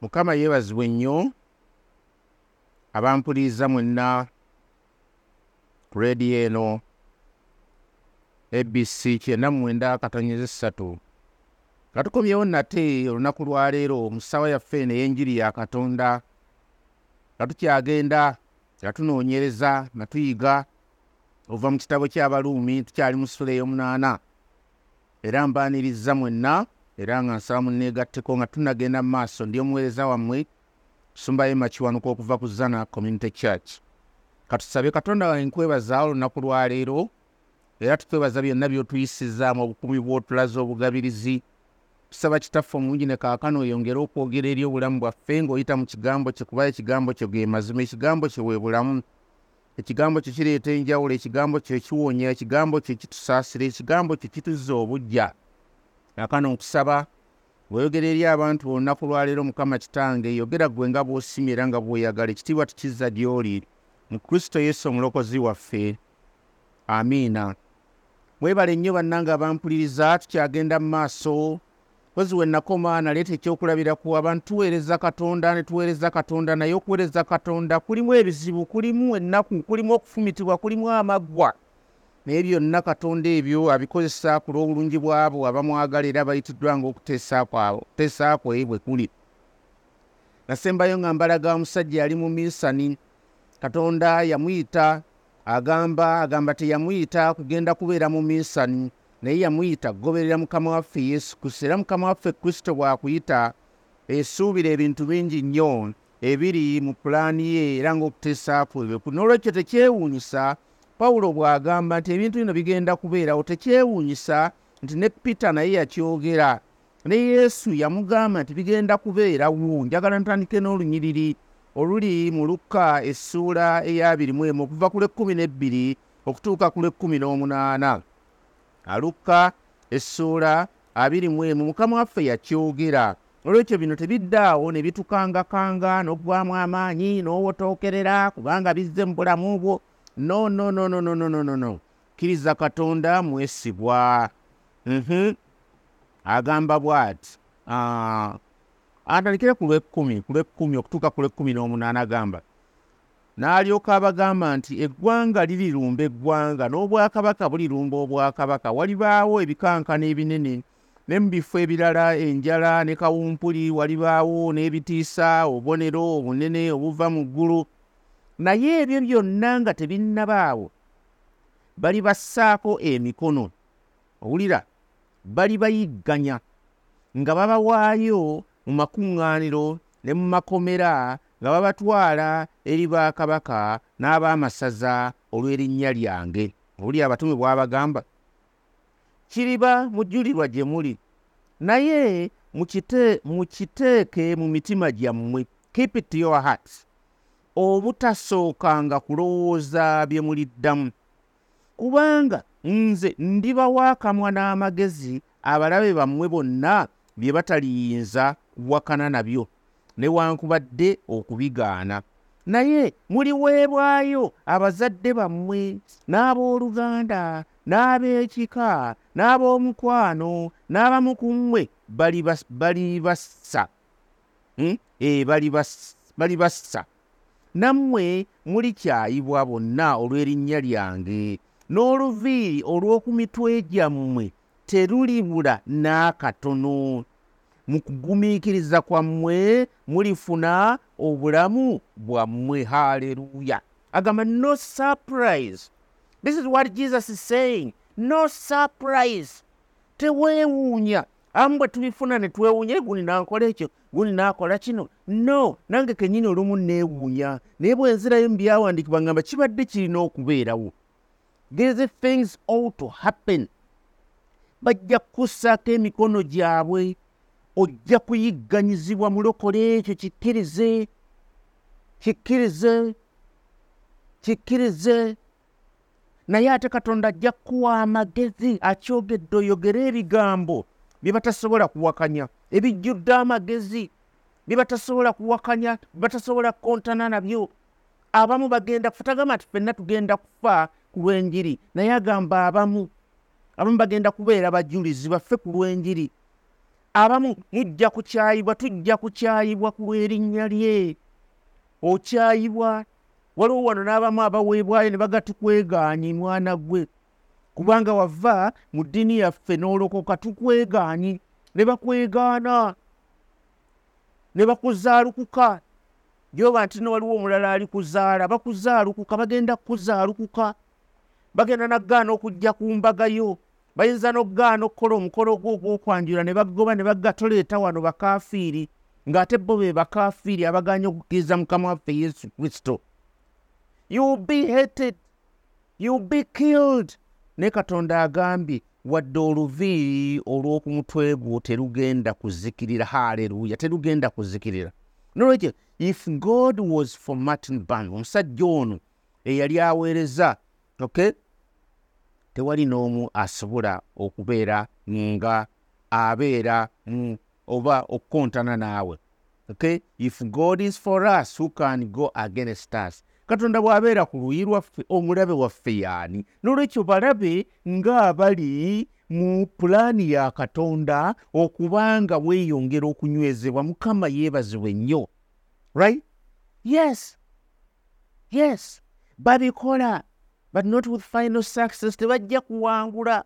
mukama yeebazibwe nnyo abampuliriza mwenna ku rediyo eno abc kyenda mwenda katonyeza essatu nga tukomyewo nate olunaku lwaleero mu ssaawa yaffe eno ey'enjiri ya katonda nga tukyagenda nga tunoonyereza nga tuyiga ova mu kitabo ky'abaluumi tukyali mu sula ey'omunaana. Era mbaaniriza mwenna era nga nsaba munneegatteko nga tunagenda mu maaso ndi omuweereza wammwe tusumbayo makiwanuka okuva ku zana community church. Katusabe katonda wange nkwebaza olunaku lwaleero era tukwebaza byonna by'otuyisizaamu obukumi bw'otulaza obugabirizi. Tusaba kitaffe omulungi ne kaakano oyongere okwogera eri obulamu bwaffe ng'oyita mu kigambo kye kuba ekigambo kye ge mazima ekigambo kye bwe bulamu. Ekigambo kye kireeta enjawulo ekigambo kye kiwonya ekigambo kye kitusaasira ekigambo kye kituzza obujja kaakano nkusaba weeyogera eri abantu olunaku lwaleero mukama kitange yogera gwe nga bw'osimye era nga bw'oyagala ekitiibwa tukizza gy'oli mu kristo yesu omulokozi waffe. Amiina. Mwebale nnyo bannanga abampuliriza tukyagenda mu maaso. Kozi we nakoma naleeta ekyokulabiraku abantu tuweereza katonda ne tuweereza katonda naye okuweereza katonda kulimu ebizibu kulimu ennaku kulimu okufumitibwa kulimu amaggwa naye byonna katonda ebyo abikozesa ku lw'obulungi bwabo abamwagala era bayitiddwa ngaokuteesa kwe bwe kuli. Nasembayo nga mbalaga omusajja yali mu minsani katonda yamuyita agamba agamba teyamuyita kugenda kubeera mu minsani naye yamuyita kugoberera mukama waffe yesu kristo era mukama waffe kristo bw'akuyita esuubira ebintu bingi nnyo ebiri mu pulaani ye era ng'okuteesa kwe n'olwekyo tekyewuunyisa pawulo bw'agamba nti ebintu bino bigenda kubeerawo tekyewuunyisa nti ne peter naye yakyogera. Ne yesu yamugamba nti bigenda kubeerawo njagala ntandike n'olunyiriri oluli mu lukka essuula eyabirimu emu okuva ku lwekkumi n'ebbiri okutuuka ku lwekkumi n'omunaana. Alukka essuula abiri mu emu mukama waffe yakyogera. Olwekyo bino tebiddaawo ne bitukangakanga n'oggwamu amaanyi n'owotookerera kubanga bizze mu bulamu bwo no no no no no no no no no. Kkiriza katonda mwesigwa mhm. Agamba bw'ati. Atandikire ku lwekkumi ku lwekkumi okutuuka ku lwekkumi n'omunaana agamba. N'alyoka abagamba nti eggwanga lirirumba eggwanga n'obwakabaka bulirumba obwakabaka. Walibaawo ebikankana ebinene ne mu bifo ebirala enjala ne kawumpuli walibaawo n'ebitiisa obubonero obunene obuva mu ggulu naye ebyo byonna nga tebinnabaawo bali bassaako emikono. Owulira bali bayigganya nga babawaayo mu makuŋŋaaniro ne mu makomera nga babatwala eri bakabaka n'ab'amasaza olw'erinnya lyange. Oli abatume bw'abagamba kiriba mujjulirwa gye muli naye mukiteeke mu mitima gyammwe keep it to your heart obutasookanga kulowooza bye muliddamu. Kubanga nze ndibawa akamwa n'amagezi abalabe bammwe bonna bye bataliyinza kuwakana nabyo newankubadde okubigaana. Naye muliweebwayo abazadde bammwe n'abooluganda n'ab'ekika n'ab'omukwano n'abamu ku mmwe balibassa. Balibassa nammwe mulikyayibwa bonna olw'erinnya lyange. N'oluviiri olw'oku mitwe gyammwe terulibula n'akatono. Mu kugumiikiriza kwammwe mulifuna obulamu bwammwe. Haleluya. Agamba no surprise. This is what jesus is saying. No surprise. Teweewuunya amu bwe tubifuna ne twewuunya guni nankola ekyo guni naakola kino. No nange kennyini olumu neewuunya naye bwe nzirayo mu byawandiikibwa ngamba kibadde kirina okubeerawo. These things ought to happen. Bajja kukussaako emikono gyabwe ojja kuyigganyizibwa mulokole ekyo kikkirize kikkirize kikkirize. Naye ate katonda ajja kukuwa amagezi akyogedde oyogere ebigambo bye batasobola kuwakanya ebijjudde amagezi bye batasobola kuwakanya batasobola kukontana nabyo. Abamu bagenda kufa tagamba nti ffenna tugenda kufa ku lw'enjiri naye agamba abamu abamu bagenda kubeera bajulizi baffe ku lw'enjiri. Abamu mujja kukyayibwa tujja kukyayibwa ku lw'erinnya lye. Okyayibwa waliwo wano n'abamu abaweebwayo ne bagatukwegaanyi mwana gwe kubanga wava mu ddiini yaffe n'olokoka tukwegaanyi ne bakwegaana ne bakuzaalukuka gyoba nti no waliwo omulala ali kuzaala bakuzaalukuka bagenda kukuzaalukuka bagenda nagaana okujja ku mbaga yo bayinza n'okugaana okukola omukolo gwo ogwokwanjula ne bagoba ne bagatoleeta wano bakaafiiri ng'ate bo be bakaafiiri abaganya okukkiriza mukama waffe yesu kristo. Youll be hated youll be killed naye katonda agambye wadde oluviiri olw'oku mutwe gwo terugenda kuzikirira haleluya terugenda kuzikirira. Nolwekyo if god was for martin ban omusajja ono eyali aweereza okay tewali n'omu asobola okubeera nga abeera mu oba okukontana naawe okay? If god is for us who can go against us katonda bw'abeera ku luyi lwaffe omulabe waffe yaani n'olwekyo balabe ng'abali mu pulaani ya katonda okubanga weeyongera okunywezebwa mukama yeebazibwe nnyo. Right? Yes. Yes. Babikola but not with final success. Tebajja kuwangula.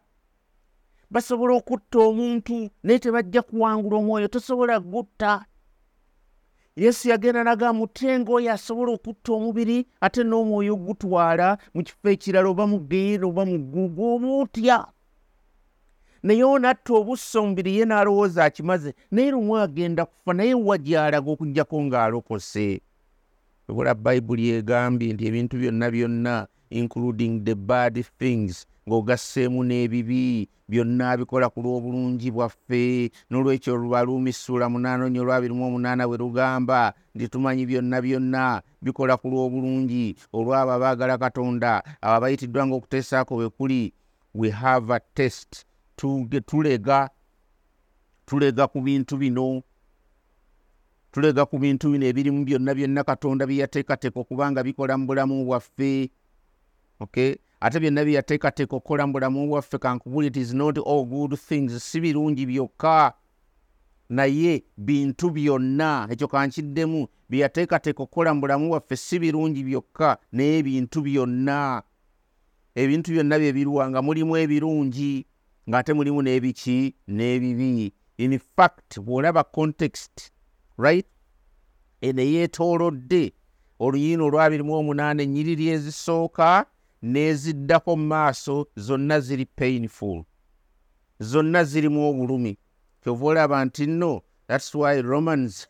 Basobola okutta omuntu naye tebajja kuwangula omwoyo. Tosobola gutta yesu yagenda naga mutenga oyo asobola okutta omubiri ate n'omwoyo gutwala mu kifo ekirala oba mu geera oba mu ggugu oba otya. Naye onatta obussa omubiri ye n'alowooza akimaze naye lumu agenda kufa naye wagyalaga okugjako ng'alokose? Ebula bayibuli egambye nti ebintu byonna byonna including the bad things ng'ogasseemu n'ebibi byonna bikola ku lw'obulungi bwaffe. N'olwekyo lubaluumi ssuula munaana onyo olwabirimu omunaana bwe lugamba nti tumanyi byonna byonna bikola ku lw'obulungi. Olwabo abaagala katonda abo abayitiddwa ng'okuteesaako bwe kuli we have a test. Tulega tulega ku bintu bino tulega ku bintu bino ebirimu byonna byonna katonda bye yateekateeka okubanga bikola mu bulamu bwaffe. Okay ate byonna byeyateekateeka okukola mu bulamu bwaffe kankubuli it is not all good things si birungi byokka. Naye bintu byonna ekyo kankiddemu byeyateekateeka okukola mu bulamu bwaffe si birungi byokka naye bintu byonna. Ebintu byonna bye birwa nga mulimu ebirungi ng'ate mulimu n'ebiki n'ebibi. In fact bw'olaba context right? Eno eyeetoolodde oluyina olwabirimu omunaana ennyiriri ezisooka n'eziddako mu maaso zonna ziri painful zonna zirimu obulumi. Kyova olaba nti nno thats why romans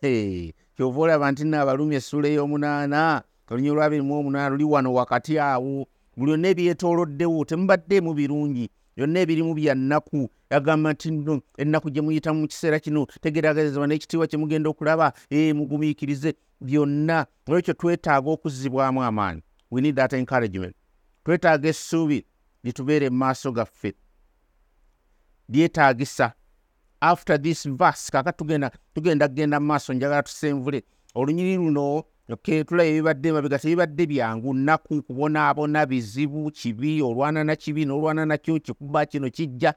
kyova olaba nti nno abalumi essula ey'omunaana olunya olwabirimu omunaana luli wano wakati awo buli yonna ebyetooloddewo temubaddeemu birungi byonna ebirimu bya nnaku. Agamba nti nno ennaku gye muyitamu mu kiseera kino tegeragezebwa n'ekitiibwa kye mugenda okulaba e mugumiikirize byonna. Olwekyo twetaaga okuzzibwamu amaanyi. We need that encouragement twetaaga essuubi litubeere mu maaso gaffe. Lyetaagisa after this verse kaka tugenda tugenda kgenda mu maaso njagala tusenvule olunyiri luno tulaba ebibadde mabega tebibadde byangu nnaku kubonaabona bizibu kibi olwana na kibi n'olwana nakyo kikuba kino kijja.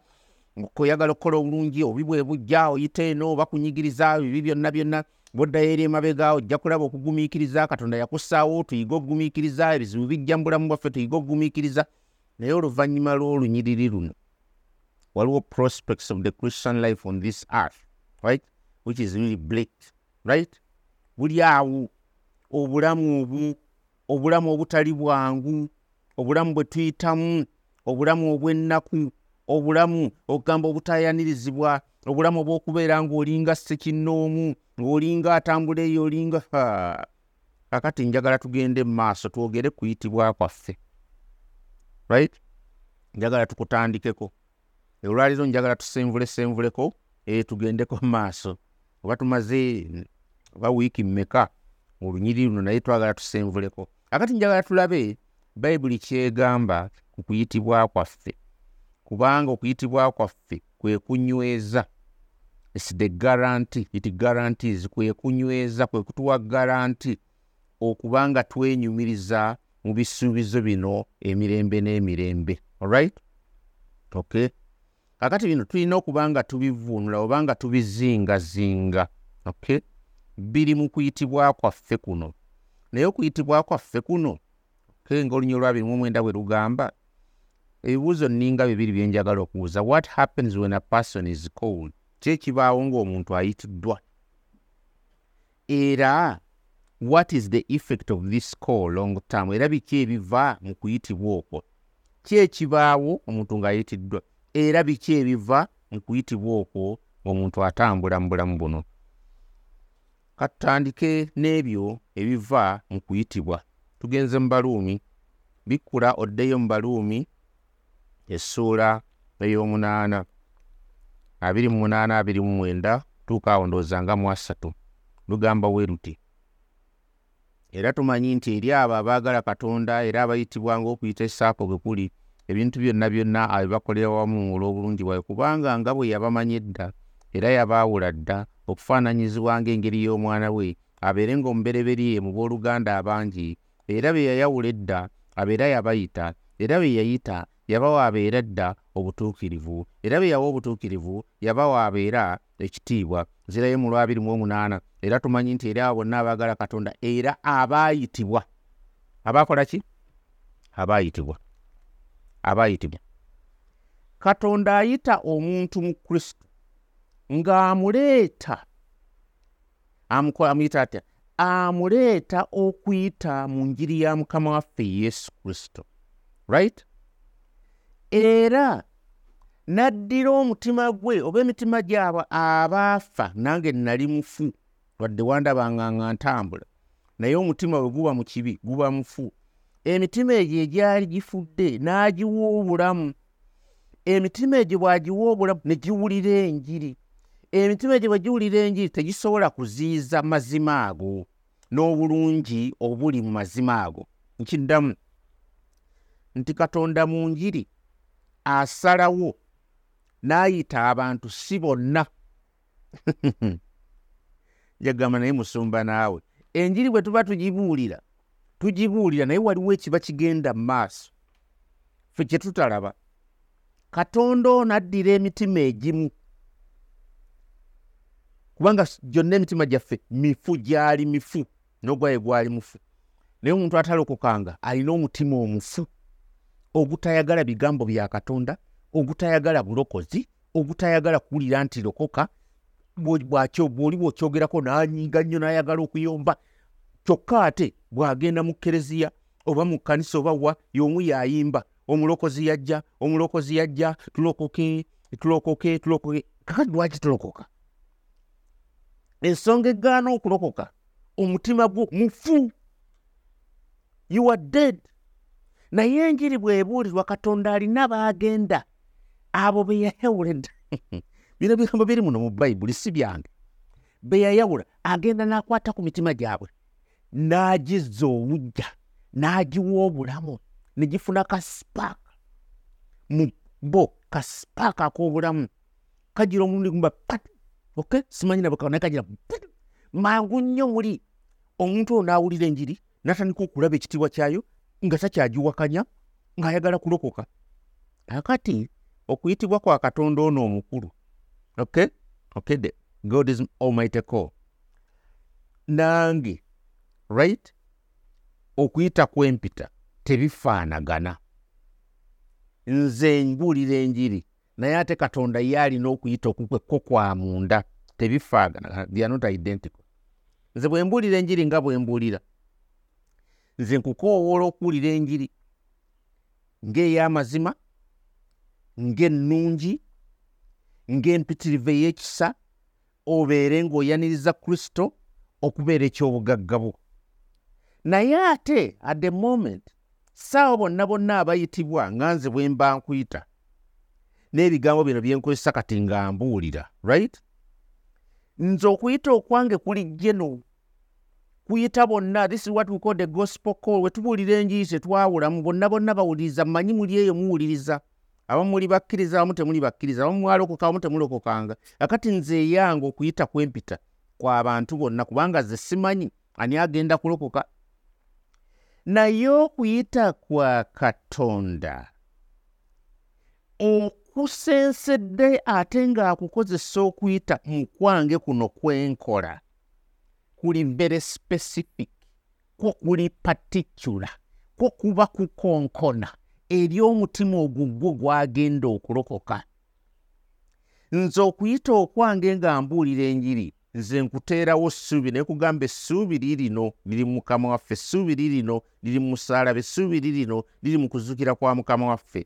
Oyagala okukola obulungi obi bwe bujja oyita eno oba kunyigiriza bibi byonna byonna boddayo eri emabega ojja kulaba okugumiikiriza katonda yakussaawo tuyige okugumiikiriza ebizibu bijja mu bulamu bwaffe tuyige okugumiikiriza. Naye oluvannyuma lw'olunyiriri luno waliwo prospects of the christian life on this earth right? Which is really bleak right? Buli awo obulamu obu obulamu obutali bwangu obulamu bwe tuyitamu obulamu obw'ennaku obulamu okugamba obutayanirizibwa obulamu obw'okubeera ng'olinga sekinnoomu ng'olinga atambula eyo olinga kakati njagala tugende mu maaso twogere kuyitibwa kwaffe. Right? Njagala tukutandikeko. Olwaliro njagala tusenvule senvuleko e tugendeko mu maaso oba tumaze oba wiiki mmeka olunyiri luno naye twagala tusenvuleko. Akati njagala tulabe bayibuli kyegamba ku kuyitibwa kwaffe. Kubanga okuyitibwa kwaffe kwe kunyweza its the guarantee. It guarantees kwe kunyweza kwe kutuwa garanti okubanga twenyumiriza mu bisuubizo bino emirembe n'emirembe. Alright okay? Kakati bino tulina okuba nga tubivuunula oba nga tubizingazinga. Okay? Biri mu kuyitibwa kwaffe kuno. Naye okuyitibwa kwaffe kuno okay, ngaolunyi olwabiri mu mwenda bwe lugamba ebibuuzo nninga bibiri byenjagala okubuuza. What happens when a person is cold kyekibaawo ng'omuntu ayitiddwa. Era what is the effect of this call long term? Era biki ebiva mu kuyitibwa okwo? Kyekibaawo omuntu ng'ayitiddwa. Era biki ebiva mu kuyitibwa okwo? Omuntu atambula mu bulamu buno. Katutandike n'ebyo ebiva mu kuyitibwa. Tugenze mu baluumi. Bikkula oddeyo mu baluumi essuula ey'omunaana abiri mu munaana abiri mu mwenda tuuka awo ndowooza nga mu asatu lugamba bwe luti era tumanyi nti eri abo abaagala katonda era abayitibwa ng'okuyita esaako bwe kuli ebintu byonna byonna abibakolera wamu olw'obulungi bwawe kubanga nga bwe yabamanyi edda era yabaawula dda okufaananyizibwa ng'engeri y'omwana we abeere ng'omubereberye mu booluganda abangi era be yayawula edda abeera yabayita era be yayita yabawa abeera dda obutuukirivu era be yawa obutuukirivu yabawa abeera ekitiibwa. Zirayo mu lwabiri mu omunaana era tumanyi nti era abo bonna abaagala katonda era abaayitibwa. Abaakola ki? Abaayitibwa. Abaayitibwa. Katonda ayita omuntu mu kristo ng'amuleeta. Amuyita atya? Amuleeta okuyita mu njiri ya mukama waffe yesu kristo. Right era n'addira omutima gwe oba emitima gyabo abaafa nange nali mufu wadde wandabangaŋŋa ntambula naye omutima bwe guba mu kibi guba mufu. Emitima egyo egyali gifudde n'agiwa obulamu emitima egyo bw'agiwa obulamu ne giwulira enjiri. Emitima egyo bwe giwulira enjiri tegisobola kuziyiza mazima ago n'obulungi obuli mu mazima ago. Nkiddamu nti katonda mu njiri asalawo n'ayita abantu si bonna. Njagamba naye musumba naawe. Enjiri bwe tuba tugibuulira tugibuulira naye waliwo ekiba kigenda mu maaso. Ffe kye tutalaba. Katonda ono addira emitima egimu. Kubanga gyonna emitima gyaffe mifu gyali mifu n'ogwaye gwali mufu. Naye omuntu atalokokanga alina omutima omufu ogutayagala bigambo bya katonda ogutayagala bulokozi ogutayagala kuwulira nti lokoka bw'oli bw'okyogerako n'anyiiga nnyo n'ayagala okuyomba kyokka ate bw'agenda mu kereziya oba mu kkanisa oba wa y'omu yayimba omulokozi yajja omulokozi yajja tulokoke tulokoke tulokoke kakati lwaki tulokoka? Ensonga egaana okulokoka omutima gwo mufu you are dead naye enjiri bw'ebuulirwa katonda alina baagenda abo be yayawula edda bino bigambo biri muno mu bayibuli si byange. Be yayawula agenda n'akwata ku mitima gyabwe n'agizza obujja n'agiwa obulamu ne gifuna kasipaaka mu bo kasipaaka ak'obulamu. Kagira omulundi gumba pat ok? Simanyi nabwe naye kagira mangu nnyo muli. Omuntu ono n'awulira enjiri n'atandika okulaba ekitiibwa kyayo nga takyagiwakanya ng'ayagala kulokoka. Akati okuyitibwa kwa katonda ono omukulu. Okay the god is almighty call nange right? Okuyita kwempita tebifaanagana. Nze mbuulira enjiri naye ate katonda ye alina okuyita okukwekko kwa munda tebifaagana they are not identical. Nze bwe mbuulira enjiri nga bwe mbuulira nze nkukoowoola okuwulira enjiri ng'ey'amazima ng'ennungi ng'empitirivu ey'ekisa obeere ng'oyaniriza kristo okubeera eky'obugagga bwo. Naye ate at the moment saawa bonna bonna abayitibwa nga nze bwe mba nkuyita n'ebigambo bino bye nkozesa kati nga mbuulira right? Nze okuyita okwange kuli geno kuyita bonna. This is what we call the gospel call. Wetubuulira enjiri tetwawulamu bonna bonna bawuliriza mmanyi muli eyo muwuliriza abamu muli bakkiriza abamu temuli bakkiriza. Abamu mwalokoka abamu temulokokanga akati nze eyange okuyita kwempita kw'abantu bonna kubanga ze simanyi ani agenda kulokoka. Naye okuyita kwa katonda kusensedde ate ng'akukozesa okuyita mu kwange kuno kwenkola kuli very specific kwo kuli particular kwo kuba kukonkona eri omutima ogugwo gwagenda okulokoka. Nze okuyita okwange nga mbuulira enjiri nze nkuteerawo essuubi naye kugamba essuubi lirino liri mu mukama waffe essuubi lirino liri mu musalaba essuubi lirino liri mu kuzukira kwa mukama waffe.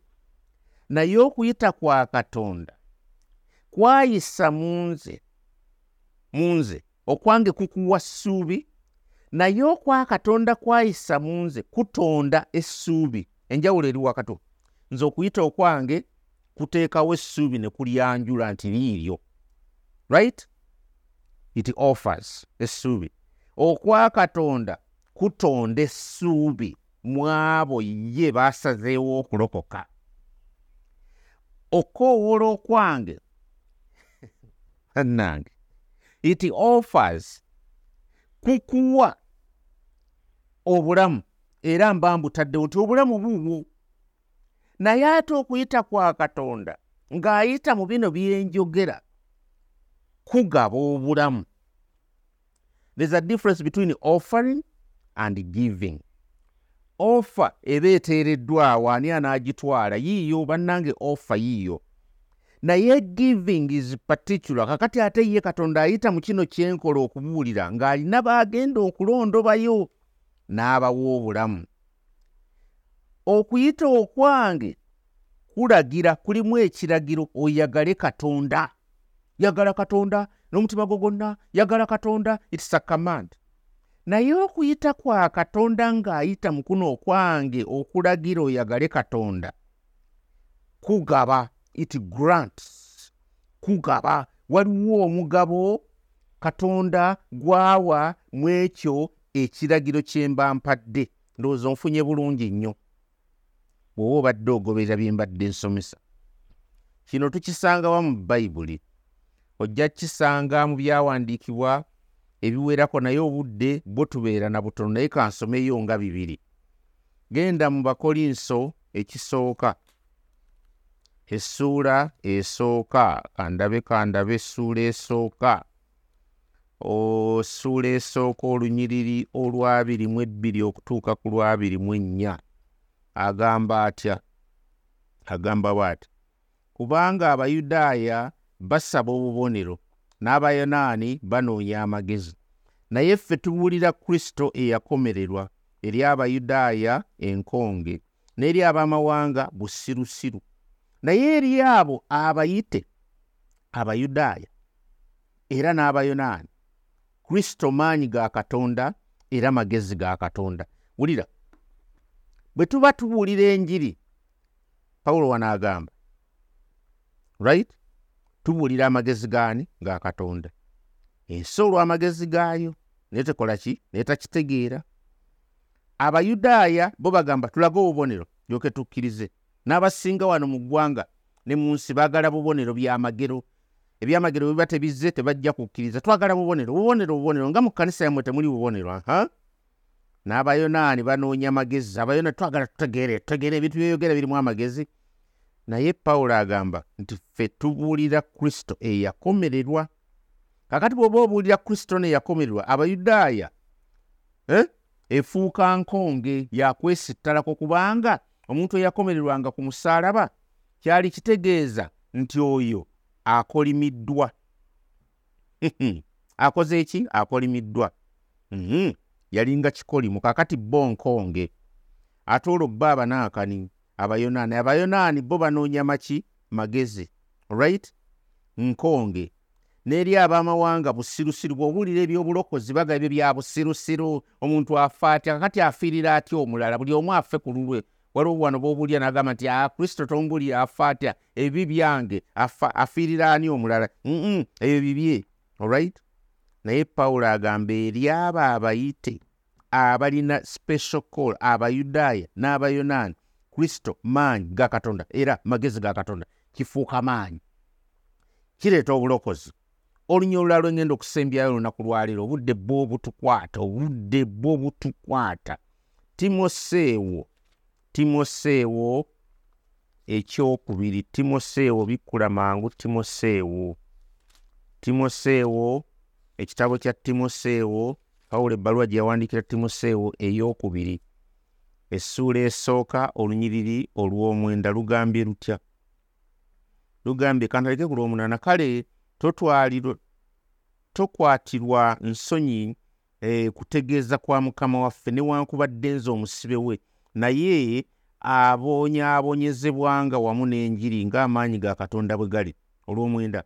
Naye okuyita kwa katonda kwayisa mu nze mu nze okwange kukuwa ssuubi naye okwa katonda kwayisa mu nze kutonda essuubi. Enjawulo eri wakato nze okuyita okwange kuteekawo essuubi ne kulyanjula nti liiryo right? It offers essuubi. Okwa katonda kutonda essuubi mu abo ye baasazeewo okulokoka. Okoowoola okwange annange it offers kukuwa obulamu. Era mba mbutaddewo nti obulamu buubwo naye ate okuyita kwa katonda ng'ayita mu bino byenjogera kugaba obulamu. There's a difference between offering and giving. Offer eba eteereddwawo ani anaagitwala? Yiiyo bannange offer yiiyo naye giving is particular. Kakati ate ye katonda ayita mu kino kyenkola okubuulira ng'alina baagenda okulondobayo n'abawa obulamu okuyita okwange kulagira kulimu ekiragiro oyagale katonda. Yagala katonda n'omutima gwo gwonna yagala katonda its a command. Naye okuyita kwa katonda ng'ayita mu kuno okwange okulagira oyagale katonda kugaba it grants kugaba. Waliwo omugabo katonda gwawa mu ekyo ekiragiro kye mba mpadde. Ndowooza onfunye bulungi nnyo. Bw'oba obadde ogoberera bye mbadde nsomesa. Kino tukisangawa mu bayibuli ojja kukisanga mu byawandiikibwa ebiwerako naye obudde bwo tubeera na butono naye kansomeyo nga bibiri. Genda mu bakolinso ekisooka essuula esooka kandabe kandabe essuula esooka. Ossuula esooka olunyiriri olwabiri mu ebbiri okutuuka ku lwabiri mu ennya. Agamba atya? Agamba bw'ati kubanga abayudaaya basaba obubonero n'abayonaani banoonya amagezi naye ffe tubuulira kristo eyakomererwa eri abayudaaya enkonge n'eri abamawanga busirusiru naye eri abo abayite abayudaaya era n'abayonaani kristo maanyi ga katonda era magezi ga katonda. Wulira bwe tuba tubuulira enjiri pawulo wanaagamba right? Tubuulira amagezi gaani ga katonda? Ensi olw'amagezi gaayo naye tekola ki? Naye takitegeera? Abayudaaya bo bagamba tulage obubonero lyoke tukkirize n'abasinga wano mu ggwanga ne mu nsi baagala bubonero byamagero. Ebyamagero biba tebizze tebajja kukkiriza. Twagala bubonero bubonero bubonero. Nga mu kkanisa yammwe temuli bubonero aha? N'abayonaani banoonya amagezi. Abayonaani twagala tutegeere tutegeere ebintu byeyogera birimu amagezi. Naye pawulo agamba nti ffe tubuulira kristo eyakomererwa. Kakati bw'oba obuulira kristo neyakomererwa abayudaaya eh? efuuka nkonge yakwesittalako kubanga omuntu eyakomererwanga ku musaalaba kyali kitegeeza nti oyo akolimiddwa. Akoze eki? Akolimiddwa. -hmm. yalinga kikolimu kakati bo nkonge. Ate olwo bba abanaakani abayonaani. Abayonaani bo banoonya maki? Magezi. Right? Nkonge. N'eri abamawanga busirusiru bw'obuulira ebyobulokozi baga ebyo bya busirusiru. Omuntu afa atya kakati afiirira atya omulala? Buli omu affe ku lulwe waliwo wano b'obuulira n'agamba nti a kristo tombulira afa atya ebi byange afiirira ani omulala? Ebyo bibye alright naye pawulo agamba eri abo abayite abalina special call abayudaaya n'abayonaani kristo maanyi ga katonda era magezi ga katonda kifuuka maanyi. Kireeta obulokozi. Olunya olulala lwengenda okusembyayo olunaku lwaleero obudde bwe obutukwata obudde bwe obutukwata timoseewo timoseewo ekyokubiri timoseewo bikkula mangu timoseewo. Timoseewo ekitabo kya timoseewo pawulo ebbaluwa gye yawandiikira timoseewo eyokubiri essuula esooka olunyiriri olw'omwenda lugambye lutya? Lugambye kantaleke ku lw'omunaana kale totwalirwa tokwatirwa nsonyi eh, kutegeeza kwa mukama waffe newankubadde nze omusibe we naye abonyaabonyezebwanga wamu n'enjiri ng'amaanyi ga katonda bwe gali olw'omwenda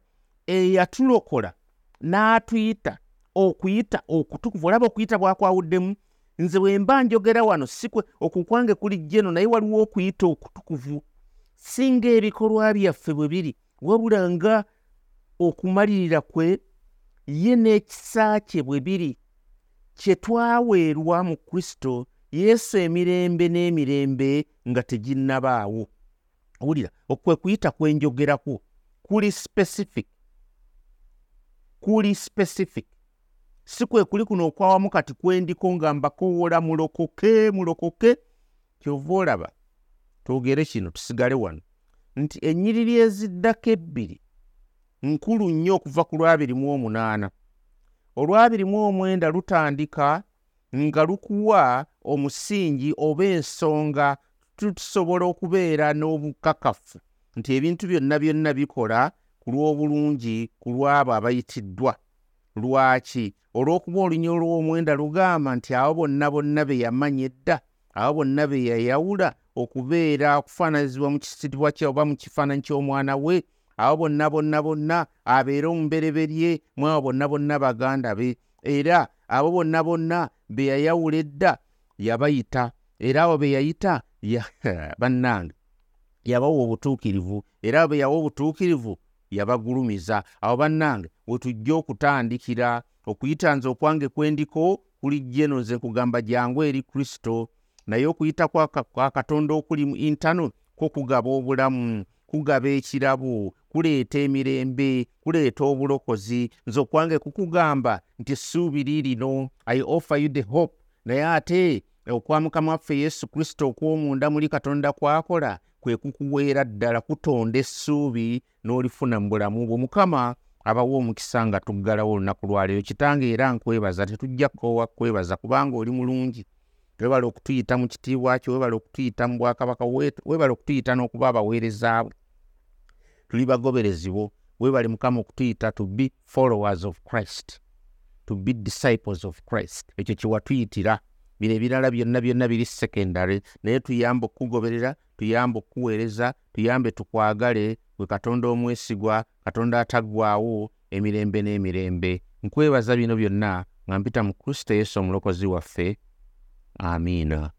eyatulokola n'atuyita okuyita okutukuvu olaba okuyita bwakwawuddemu nze bwe mba njogera wano sikwe okukwange kuli jeno naye waliwo okuyita okutukuvu. Singa ebikolwa byaffe bwe biri wabula nga okumalirira kwe ye n'ekisa kye bwe biri kye twaweerwa mu kristo yesu emirembe n'emirembe nga teginnabaawo. Owulira okwe kuyita kwenjogerako kuli specific. Kuli specific. Si kwe kuli kuno okwawamu kati kwendiko nga mbakoowola mulokoke mulokoke. Kyova olaba twogere kino tusigale wano. Nti ennyiriri eziddako ebbiri nkulu nnyo okuva ku lwabiri mu omunaana. Olwabiri mu omwenda lutandika nga lukuwa omusingi oba ensonga tusobola okubeera n'obukakafu. Nti ebintu byonna byonna bikola ku lw'obulungi ku lw'abo abayitiddwa. Lwaki? Olw'okuba olunya olw'omwenda lugamba nti abo bonna bonna be yamanya edda abo bonna be yayawula okubeera okufaananyizibwa mu kisitibwa kye oba mu kifaananyi ky'omwana we abo bonna bonna bonna abeere omubereberye mu abo bonna bonna baganda be. Era abo bonna bonna be yayawula edda yabayita era abo be yayita bannange yabawa obutuukirivu era abo be yawa obutuukirivu yabagulumiza. Abo bannange we tujja okutandikira okuyita nze okwange kwendiko kulijja eno nze kugamba jangu eri kristo. Naye okuyita kwa katonda okuli mu intano kwo kugaba obulamu kugaba ekirabo kuleeta emirembe kuleeta obulokozi. Nze okwange kukugamba nti essuubi liirino i offer you the hope. Naye ate okwa mukama waffe yesu kristo okw'omunda muli katonda kwakola kwe kukuweera ddala kutonda essuubi n'olifuna mu bulamu bwe mukama abawa omukisa nga tuggalawo olunaku lwaleero kitange era nkwebaza tetujja kukoowa kwebaza kubanga oli mulungi. Webala okutuyita mu kitiibwa kyo webala okutuyita mu bwakabaka webala okutuyita n'okuba abaweerezaabwe tuli bagoberezi bo webale mukama okutuyita to be followers of christ to be disciples of christ. Ekyo kyewatuyitira bino ebirala byonna byonna biri secondary. Naye tuyambe okukugoberera tuyambe okukuweereza tuyambe tukwagale. Gwe katonda omwesigwa katonda ataggwaawo emirembe n'emirembe. Nkwebaza bino byonna nga mpita mu kristo yesu omulokozi waffe. Amiina